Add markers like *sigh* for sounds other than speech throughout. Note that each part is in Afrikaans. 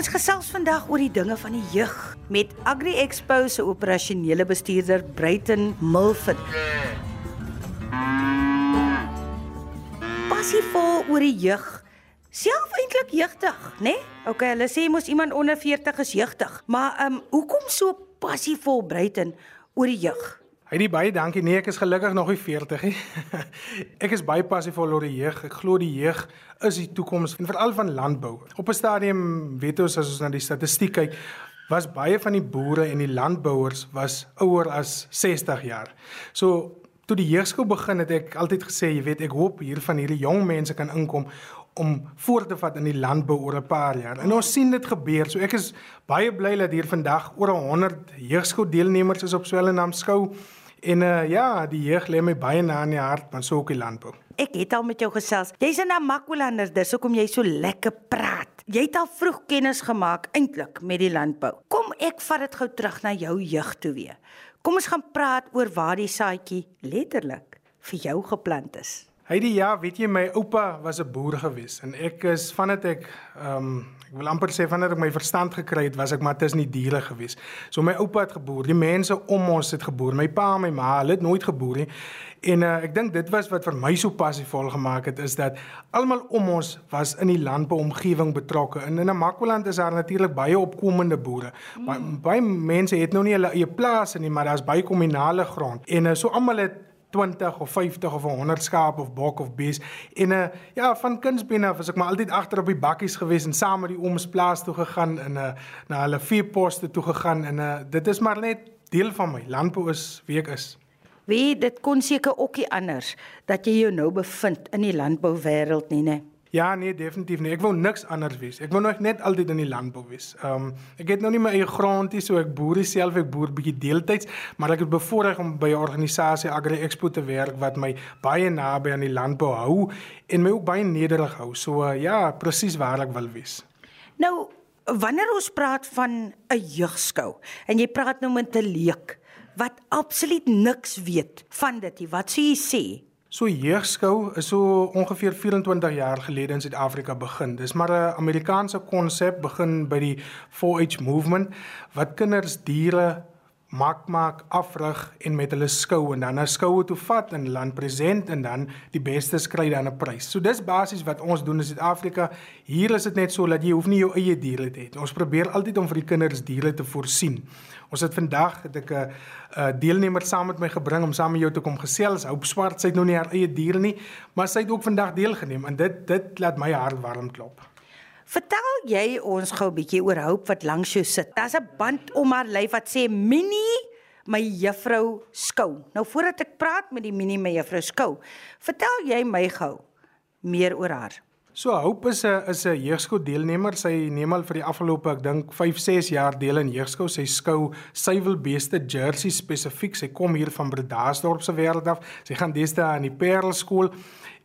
Ons gesels vandag oor die dinge van die jeug met Agri Expo se operasionele bestuurder Bruiten Milford. Passievol oor die jeug. Self eintlik jeugtig, né? Nee? Okay, hulle sê mos iemand onder 40 is jeugtig, maar ehm um, hoekom so passievol Bruiten oor die jeug? Hy die baie dankie. Nee, ek is gelukkig nog nie 40 nie. *laughs* ek is baie passievol oor die jeug. Ek glo die jeug is die toekoms en veral van landbou. Op 'n stadium weet ons as ons na die statistiek kyk, was baie van die boere en die landbouers was ouer as 60 jaar. So toe die jeugskool begin het ek altyd gesê, jy weet, ek hoop hier van hierdie jong mense kan inkom om voort te vat in die landbou oor 'n paar jaar. En ons sien dit gebeur. So ek is baie bly dat hier vandag oor 100 jeugskool deelnemers is op Swellendam skou. En uh, ja, die jeug lê my baie na in die hart, want so ook die landbou. Ek het al met jou gesels. Jy's 'n Namakwalanders, dis hoekom jy so lekker praat. Jy het al vroeg kennis gemaak eintlik met die landbou. Kom ek vat dit gou terug na jou jeug toe weer. Kom ons gaan praat oor waar die saadjie letterlik vir jou geplant is. Hy die ja, weet jy my oupa was 'n boer gewees en ek is vandat ek ehm um, Ek wil amper sê wanneer ek my verstand gekry het, was ek maar tussen die diere gewees. So my oupa het geboer, die mense om ons het geboer, my pa en my ma, hulle het nooit geboer nie. En uh, ek dink dit was wat vir my so passievol gemaak het is dat almal om ons was in die landbouomgewing betrokke. En in Namakwaland is daar natuurlik baie opkomende boere. Mm. Baie mense het nou nie hulle eie plase nie, maar daar's baie kommunale grond. En uh, so almal het 20 of 50 of 100 skaap of bok of bees en 'n uh, eh, ja van kindsbeen af was ek maar altyd agter op die bakkies gewees en saam met die ooms plaas toe gegaan en 'n uh, na hulle veeposte toe gegaan en uh, dit is maar net deel van my landbou is wie ek is. Wie dit kon seker ook nie anders dat jy jou nou bevind in die landbouwêreld nie, nee. Ja, nee, definitief nie. Ek wou niks anders wees. Ek wou nog net altyd in die landbou wees. Ehm um, ek het nou nie my eie grond nie, so ek boer self, ek boer bietjie deeltyds, maar ek het bevoorreg om by 'n organisasie Agri Expo te werk wat my baie naby aan die landbou hou en my ook baie nederig hou. So uh, ja, presies waar ek wil wees. Nou, wanneer ons praat van 'n jeugskou en jy praat nou met 'n leek wat absoluut niks weet van dit nie, wat sou jy sê? So jeugskou is so ongeveer 24 jaar gelede in Suid-Afrika begin. Dis maar 'n Amerikaanse konsep begin by die 4-H movement wat kinders diere maak maak afrig en met hulle skou en dan 'n skoue toe vat en land present en dan die bestes kry dan 'n prys. So dis basies wat ons doen in Suid-Afrika. Hier is dit net so dat jy hoef nie jou eie diere te hê. Ons probeer altyd om vir die kinders diere te voorsien. Ons het vandag het ek 'n deelnemer saam met my gebring om saam met jou te kom gesels. Hoop Swart, sy het nou nie haar eie diere nie, maar sy het ook vandag deelgeneem en dit dit laat my hart warm klop. Vertel jy ons gou 'n bietjie oor Hoop wat langs jou sit. Daar's 'n band om haar lyf wat sê Minnie my juffrou skou. Nou voordat ek praat met die Minnie my juffrou skou, vertel jy my gou meer oor haar. So Hoop is 'n is 'n jeugskool deelnemer. Sy neem al vir die afgelope ek dink 5, 6 jaar deel in jeugskool. Sy skou suiwelbeeste Jersey spesifiek. Sy kom hier van Bredasdorp se wêreld af. Sy gaan deesdae aan die Parel skool.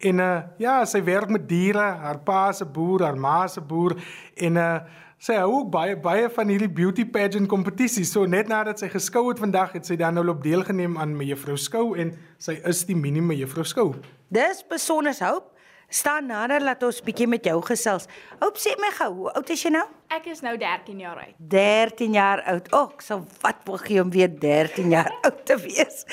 En uh ja, sy werk met diere. Haar pa se boer, haar ma se boer en uh sy hou ook baie baie van hierdie beauty pageant kompetisies. So net nadat sy geskou het vandag, het sy dan nou op deelgeneem aan mevrou Skou en sy is die mini mevrou Skou. Dis besonder hoop. Staan nader laat ons bietjie met jou gesels. Hoop sê my gou, hoe oud is jy nou? Ek is nou 13 jaar oud. 13 jaar oud. O, oh, so wat wil gee om weer 13 jaar oud te wees?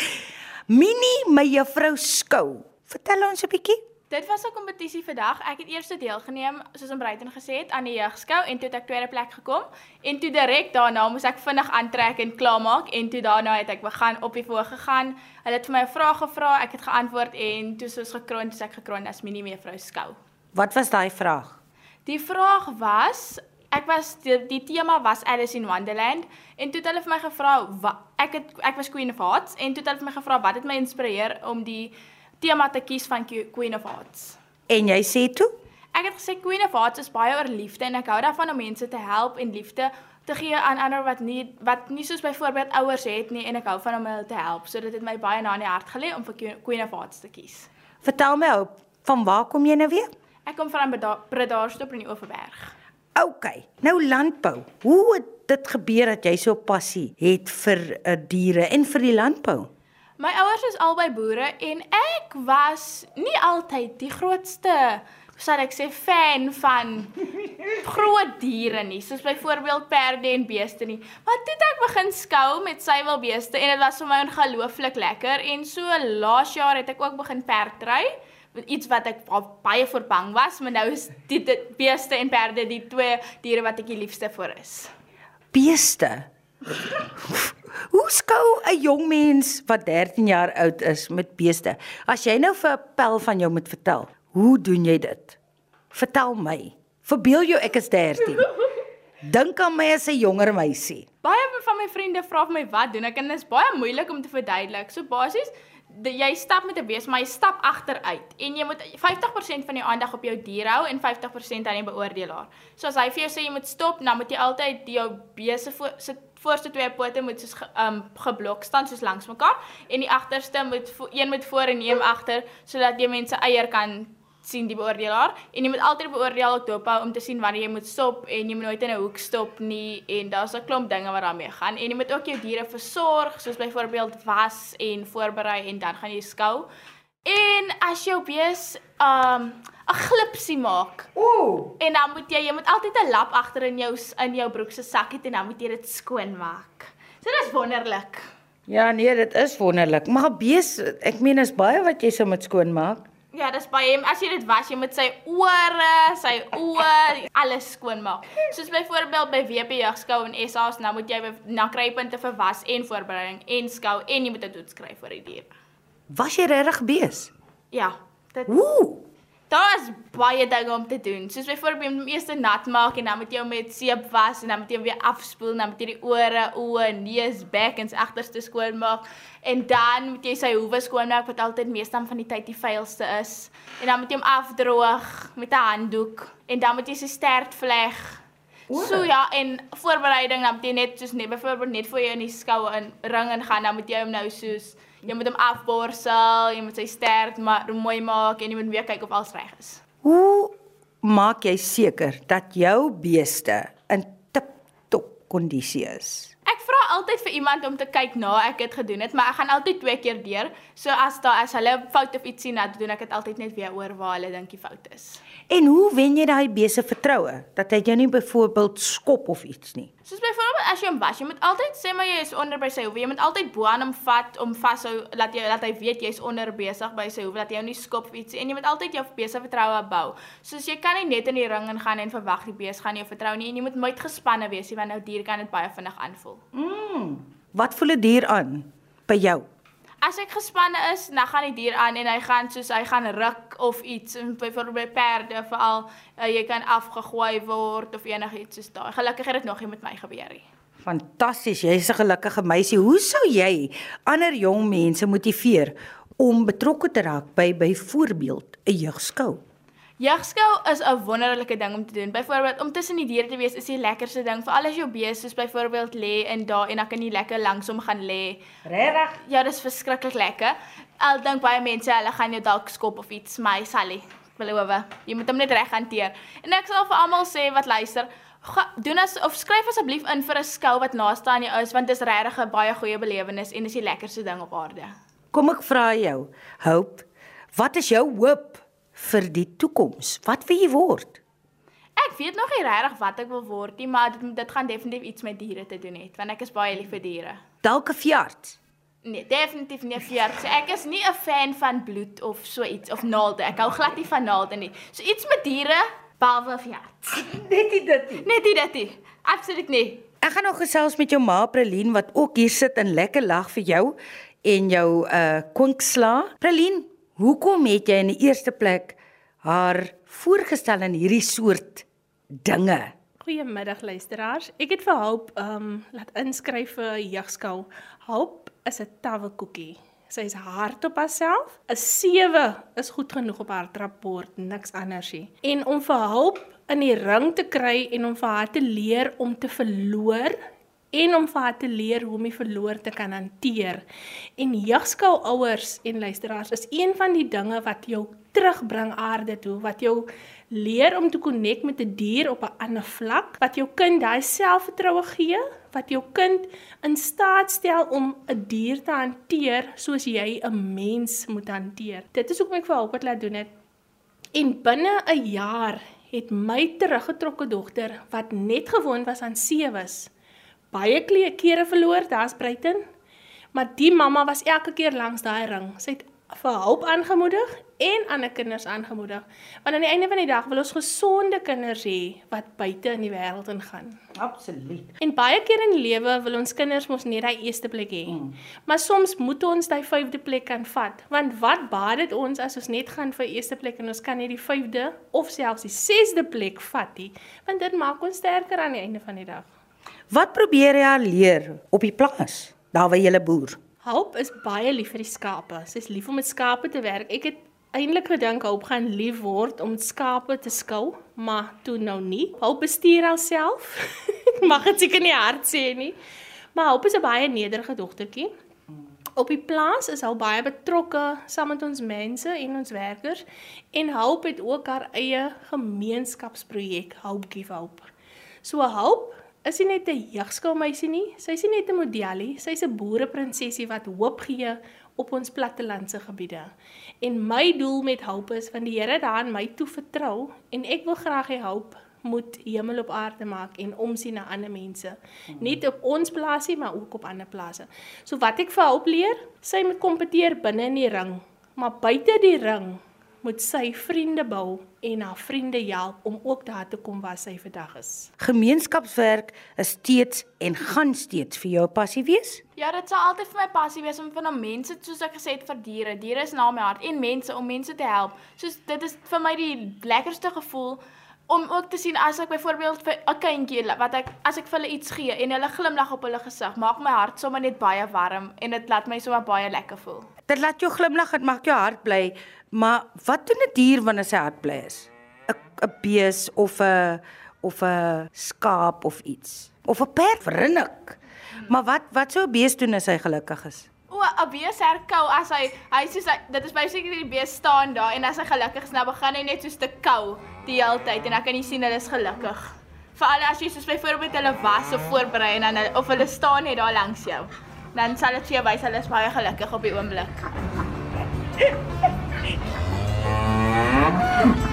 Mini mevrou Skou. Vertel ons 'n bietjie. Dit was 'n kompetisie vandag. Ek het eers deelgeneem, soos om Breiten gesê het, aan die jeugskou en toe het ek tweede plek gekom en toe direk daarna moes ek vinnig aantrek en klaarmaak en toe daarna het ek begin op die voor gegaan. Hulle het vir my 'n vraag gevra, ek het geantwoord en toe soos gekroon, toe ek gekroon as mini mevrou skou. Wat was daai vraag? Die vraag was Ek was die, die tema was Alice in Wonderland en toe het hulle vir my gevra wat ek het ek was Queen of Hearts en toe het hulle vir my gevra wat het my inspireer om die tema te kies van Queen of Hearts. En jy sê toe? Ek het gesê Queen of Hearts is baie oor liefde en ek hou daarvan om mense te help en liefde te gee aan ander wat nie wat nie soos byvoorbeeld ouers het nie en ek hou van om hulle te help. So dit het my baie na in die hart gelê om vir Queen of Hearts te kies. Vertel my ou, van waar kom jy nou weer? Ek kom van Bredasdorp in die Oeverberg. OK. Nou landbou. Hoe het dit gebeur dat jy so passie het vir uh, diere en vir die landbou? My ouers is albei boere en ek was nie altyd die grootste sal ek sê fan van *laughs* groot diere nie, soos byvoorbeeld perde en beeste nie. Maar toe het ek begin skou met suiwelbeeste en dit was vir my ongelooflik lekker en so laas jaar het ek ook begin perdry iets wat ek baie voor bang was, maar nou is dit beeste en perde die twee diere wat ek die liefste vir is. Beeste. *laughs* Hoe skou 'n jong mens wat 13 jaar oud is met beeste? As jy nou vir 'n pel van jou moet vertel, hoe doen jy dit? Vertel my. Verbeel jou ek is 13. Dink aan my as 'n jonger meisie. Baie van my vriende vra vir my wat doen ek en dit is baie moeilik om te verduidelik. So basies De, jy stap met 'n bees, maar jy stap agteruit en jy moet 50% van jou aandag op jou dier hou en 50% aan die beoordelaar. So as hy vir jou sê jy moet stop, dan moet jy altyd jou bees se voor, voorste twee pote moet soos um geblok staan soos langs mekaar en die agterste moet een moet voor en een agter sodat jy mense eier kan sien die beoordelaar en jy moet altyd beoordeel ook dop hou om te sien wanneer jy moet stop en jy moet nooit in 'n hoek stop nie en daar's 'n klomp dinge wat daarmee gaan en jy moet ook jou diere versorg soos byvoorbeeld was en voorberei en dan gaan jy skou. En as jou bees um 'n glipsie maak. Ooh. En dan moet jy jy moet altyd 'n lap agter in jou in jou broek se sak hê en dan moet jy dit skoon maak. So dit is wonderlik. Ja nee, dit is wonderlik. Maar bees, ek meen is baie wat jy sou moet skoon maak. Ja, dis baie. As jy dit was, jy moet sy ore, sy oë, alles skoon maak. Soos byvoorbeeld by WP Jagskou en SA's, nou moet jy na krypunte vir was en voorbereiding en skou en jy moet 'n dood skryf vir die dier. Was jy regtig bees? Ja, dit Ooh. Daar's baie dinge om te doen. Soos byvoorbeeld om eers nat maak en dan moet jy hom met seep was en dan moet jy hom weer afspoel en dan moet jy die ore, oë, neus, bek en sy agterste skoon maak. En dan moet jy sy hoewe skoon maak wat altyd meestal van die tyd die vuilste is. En dan moet jy hom afdroog met 'n handdoek en dan moet jy sy stert vleg. So ja, en voorbereiding dan moet jy net soos net byvoorbeeld net voor jy in die skoue in ring en gaan, dan moet jy hom nou soos Jy moet hom afborsel, jy moet sy stert maar mooi maak en jy moet weer kyk of alles reg is. Hoe maak jy seker dat jou beeste in tip-top kondisie is? Ek vra altyd vir iemand om te kyk na ek het gedoen het, maar ek gaan altyd twee keer deur. So as daar as hulle fout of iets sien, dan doen ek dit altyd net weer oor waar hulle dink die fout is. En hoe wen jy daai beeste vertroue dat hy jou nie byvoorbeeld skop of iets nie? Soos byvoorbeeld as jy hom was, jy moet altyd sê maar jy is onder by sy hoewe. Jy moet altyd bo aan hom vat om vashou dat jy dat hy weet jy's onder besig by sy hoewe dat jy hom nie skop of iets en jy moet altyd jou beeste vertroue bou. Soos jy kan nie net in die ring ingaan en verwag die beeste gaan jou vertrou nie en jy moet nooit gespanne wees nie want nou dier kan dit baie vinnig aanvoel. Mm. Wat voel 'n dier aan by jou? As ek gespanne is, dan gaan die dier aan en hy gaan soos hy gaan ruk of iets, byvoorbeeld by perde veral, uh, jy kan afgegooi word of enigiets soos daai. Gelukkig het dit nog nie met my gebeur nie. Fantasties, jy's 'n gelukkige meisie. Hoe sou jy ander jong mense motiveer om betrokke te raak by byvoorbeeld 'n jeugskou? Jagskou is 'n wonderlike ding om te doen. Byvoorbeeld om tussen die diere te wees is die lekkerste ding. Vir al is jou bees soos byvoorbeeld lê in daar en dan kan jy lekker langs hom gaan lê. Regtig? Ja, dis verskriklik lekker. Al dink baie mense hulle gaan jou dalk skop of iets, my Sally. Beloof, jy moet hom net reg hanteer. En ek sal vir almal sê wat luister, ga, doen as of skryf asseblief in vir 'n skou wat naaste aan jou is want dit is regtig 'n baie goeie belewenis en is die lekkerste ding op aarde. Kom ek vra jou, Hope, wat is jou hoop vir die toekoms? Wat wil jy word? Ek weet nog nie regtig wat ek wil word nie, maar dit, dit gaan definitief iets met diere te doen hê, want ek is baie lief vir diere. Dalk 'n veearts. Nee, definitief nie 'n veearts. So ek is nie 'n fan van bloed of so iets of naalde. Ek hou glad nie van naalde nie. So iets met diere, behalwe veearts. *laughs* Net dit dit. Net dit dit. Absoluut nie. Ek gaan nog gesels met jou ma Prelien wat ook hier sit en lekker lag vir jou en jou uh kwinksla. Prelien, hoekom het jy in die eerste plek haar voorgestel in hierdie soort dinge? Goeiemiddag luisteraars. Ek het vir Hoop ehm um, laat inskryf vir jeugskou. Hoop is 'n tawwe koekie. Sy is hard op haarself. 'n 7 is goed genoeg op haar rapport, niks anders nie. En om vir Hoop in die ring te kry en om vir haar te leer om te verloor en om vir haar te leer hoe om die verloor te kan hanteer. En jeugskou ouers en luisteraars is een van die dinge wat jou terugbring aarde toe, wat jou leer om te konnek met 'n die dier op 'n ander vlak, wat jou kind daai selfvertroue gee, wat jou kind in staat stel om 'n dier te hanteer soos jy 'n mens moet hanteer. Dit is hoekom ek vir op laat doen het En binne 'n jaar het my teruggetrokke dogter wat net gewoon was aan sewes, baie kere verloor, daar's Bruiten. Maar die mamma was elke keer langs daai ring. Sy het vir hulp aangemoedig en ander kinders aangemoedig. Want aan die einde van die dag wil ons gesonde kinders hê wat buite in die wêreld ingaan. Absoluut. En baie keer in die lewe wil ons kinders mos net daai eerste plek hê. Mm. Maar soms moet ons daai vyfde plek kan vat, want wat baat dit ons as ons net gaan vir eerste plek en ons kan nie die vyfde of selfs die sesde plek vat nie, want dit maak ons sterker aan die einde van die dag. Wat probeer jy al leer op die plaas? Daar waar jy boer. Hoop is baie lief vir die skape. Sy's lief om met skape te werk. Ek het eintlik gedink Hoop gaan lief word om skape te skou, maar toe nou nie. Hoop bestuur alself. *laughs* Mag dit seker nie hard sê nie. Maar Hoop is 'n baie nederige dogtertjie. Op die plaas is hy baie betrokke saam met ons mense en ons werkers en Hoop het ook haar eie gemeenskapsprojek Hope Give Hope. So Hope is sy net 'n jeugskoolmeisie nie, sy is nie net 'n modelie, sy's 'n boereprinsesie wat hoop gee op ons plattelandse gebiede. En my doel met Hoop is van die Here daarin my toe vertrou en ek wil graag hê Hoop moet hemel op aarde maak en omsien na ander mense. Nie op ons plaasie, maar ook op ander plase. So wat ek vir Hoop leer, sy moet kompeteer binne in die ring, maar buite die ring moet sy vriende bou en haar vriende help om ook daar te kom waar sy vandag is. Gemeenskapswerk is steeds en gaan steeds vir jou passie wees? Ja, dit sal altyd vir my passie wees om van mense soos ek gesê het vir diere. Diere is na my hart en mense om mense te help. Soos dit is vir my die lekkerste gevoel om ook te sien as ek byvoorbeeld vir 'n kindjie wat ek as ek vir hulle iets gee en hulle glimlag op hulle gesig, maak my hart sommer net baie warm en dit laat my sommer baie lekker voel. Dit laat jou glimlag, dit maak jou hart bly, maar wat doen 'n dier wanneer sy hart bly is? 'n 'n bees of 'n of 'n skaap of iets. Of 'n perd verrinnik. Maar wat wat sou 'n bees doen as hy gelukkig is? O, 'n bees herkou as hy hy soos hy, dit is basically die bees staan daar en as hy gelukkig is, nou begin hy net soos te kou die hele tyd en dan kan jy sien hulle is gelukkig. Veral as jy soos byvoorbeeld hulle was of voorberei en dan of hulle staan net daar langs jou. Dan sal dit vir jou wys hulle is baie gelukkig op die oomblik. *laughs*